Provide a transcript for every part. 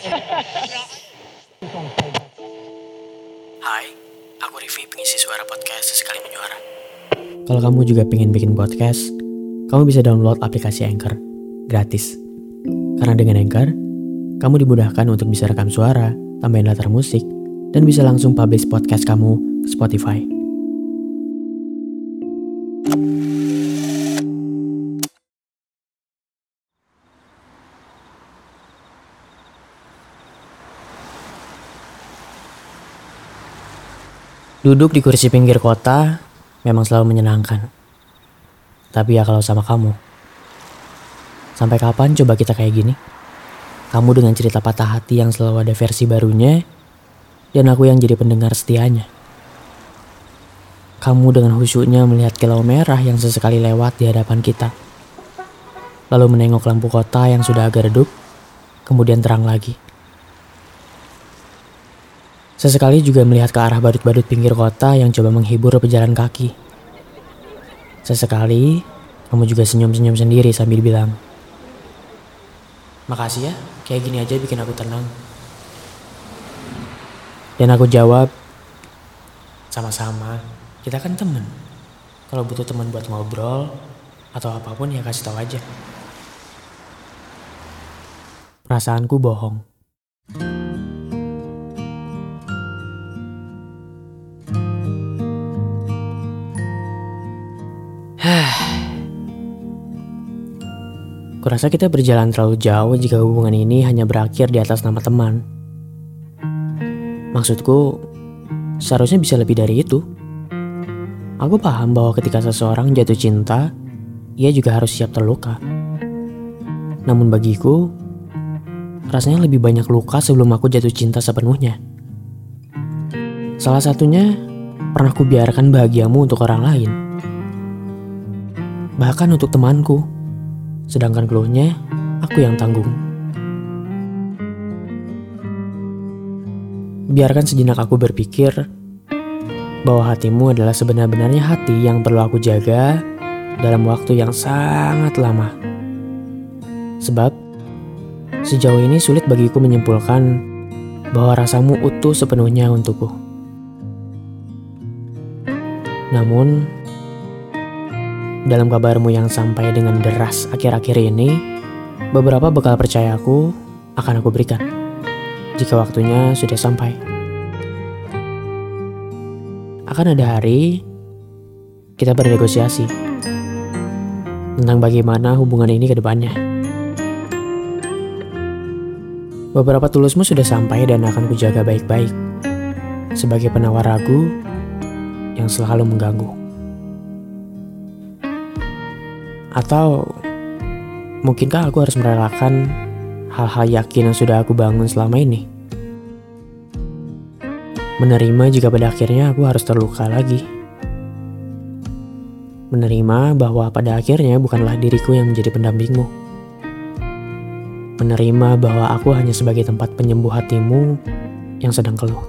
Hai, aku Rivi, pengisi suara podcast Sesekali Menyuara. Kalau kamu juga pengen bikin podcast, kamu bisa download aplikasi Anchor, gratis. Karena dengan Anchor, kamu dimudahkan untuk bisa rekam suara, tambahin latar musik, dan bisa langsung publish podcast kamu ke Spotify. Duduk di kursi pinggir kota memang selalu menyenangkan. Tapi ya kalau sama kamu. Sampai kapan coba kita kayak gini? Kamu dengan cerita patah hati yang selalu ada versi barunya, dan aku yang jadi pendengar setianya. Kamu dengan khusyuknya melihat kilau merah yang sesekali lewat di hadapan kita. Lalu menengok lampu kota yang sudah agak redup, kemudian terang lagi. Sesekali juga melihat ke arah badut-badut pinggir kota yang coba menghibur pejalan kaki. Sesekali, kamu juga senyum-senyum sendiri sambil bilang, Makasih ya, kayak gini aja bikin aku tenang. Dan aku jawab, sama-sama, kita kan temen. Kalau butuh teman buat ngobrol, atau apa pun ya kasih tahu aja. Perasaanku bohong. Kurasa kita berjalan terlalu jauh jika hubungan ini hanya berakhir di atas nama teman. Maksudku, seharusnya bisa lebih dari itu. Aku paham bahwa ketika seseorang jatuh cinta, ia juga harus siap terluka. Namun bagiku, rasanya lebih banyak luka sebelum aku jatuh cinta sepenuhnya. Salah satunya, pernah kubiarkan bahagiamu untuk orang lain. Bahkan untuk temanku sedangkan keluhnya aku yang tanggung. Biarkan sejenak aku berpikir bahwa hatimu adalah sebenar-benarnya hati yang perlu aku jaga dalam waktu yang sangat lama. Sebab sejauh ini sulit bagiku menyimpulkan bahwa rasamu utuh sepenuhnya untukku. Namun, dalam kabarmu yang sampai dengan deras akhir-akhir ini, beberapa bekal percayaku akan aku berikan jika waktunya sudah sampai. Akan ada hari kita bernegosiasi tentang bagaimana hubungan ini ke depannya. Beberapa tulusmu sudah sampai dan akan kujaga baik-baik sebagai penawar ragu yang selalu mengganggu. Atau mungkinkah aku harus merelakan hal-hal yakin yang sudah aku bangun selama ini? Menerima jika pada akhirnya aku harus terluka lagi. Menerima bahwa pada akhirnya bukanlah diriku yang menjadi pendampingmu. Menerima bahwa aku hanya sebagai tempat penyembuh hatimu yang sedang keluh.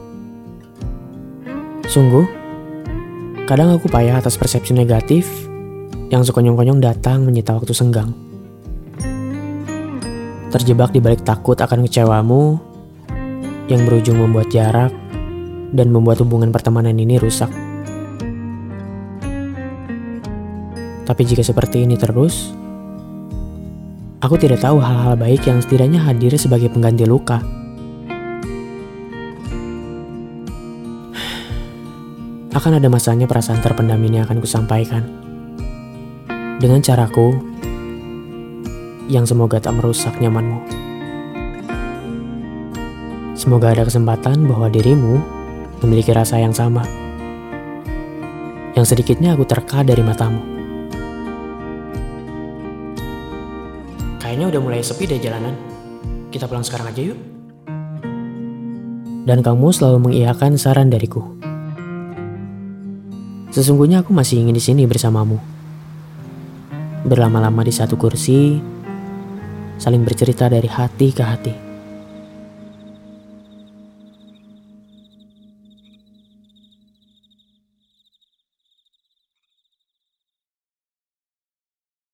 Sungguh, kadang aku payah atas persepsi negatif yang sekonyong-konyong datang menyita waktu senggang. Terjebak di balik takut akan kecewamu yang berujung membuat jarak dan membuat hubungan pertemanan ini rusak. Tapi jika seperti ini terus, aku tidak tahu hal-hal baik yang setidaknya hadir sebagai pengganti luka. Akan ada masanya perasaan terpendam ini akan kusampaikan dengan caraku yang semoga tak merusak nyamanmu. Semoga ada kesempatan bahwa dirimu memiliki rasa yang sama. Yang sedikitnya aku terka dari matamu. Kayaknya udah mulai sepi deh jalanan. Kita pulang sekarang aja yuk. Dan kamu selalu mengiyakan saran dariku. Sesungguhnya aku masih ingin di sini bersamamu berlama-lama di satu kursi, saling bercerita dari hati ke hati.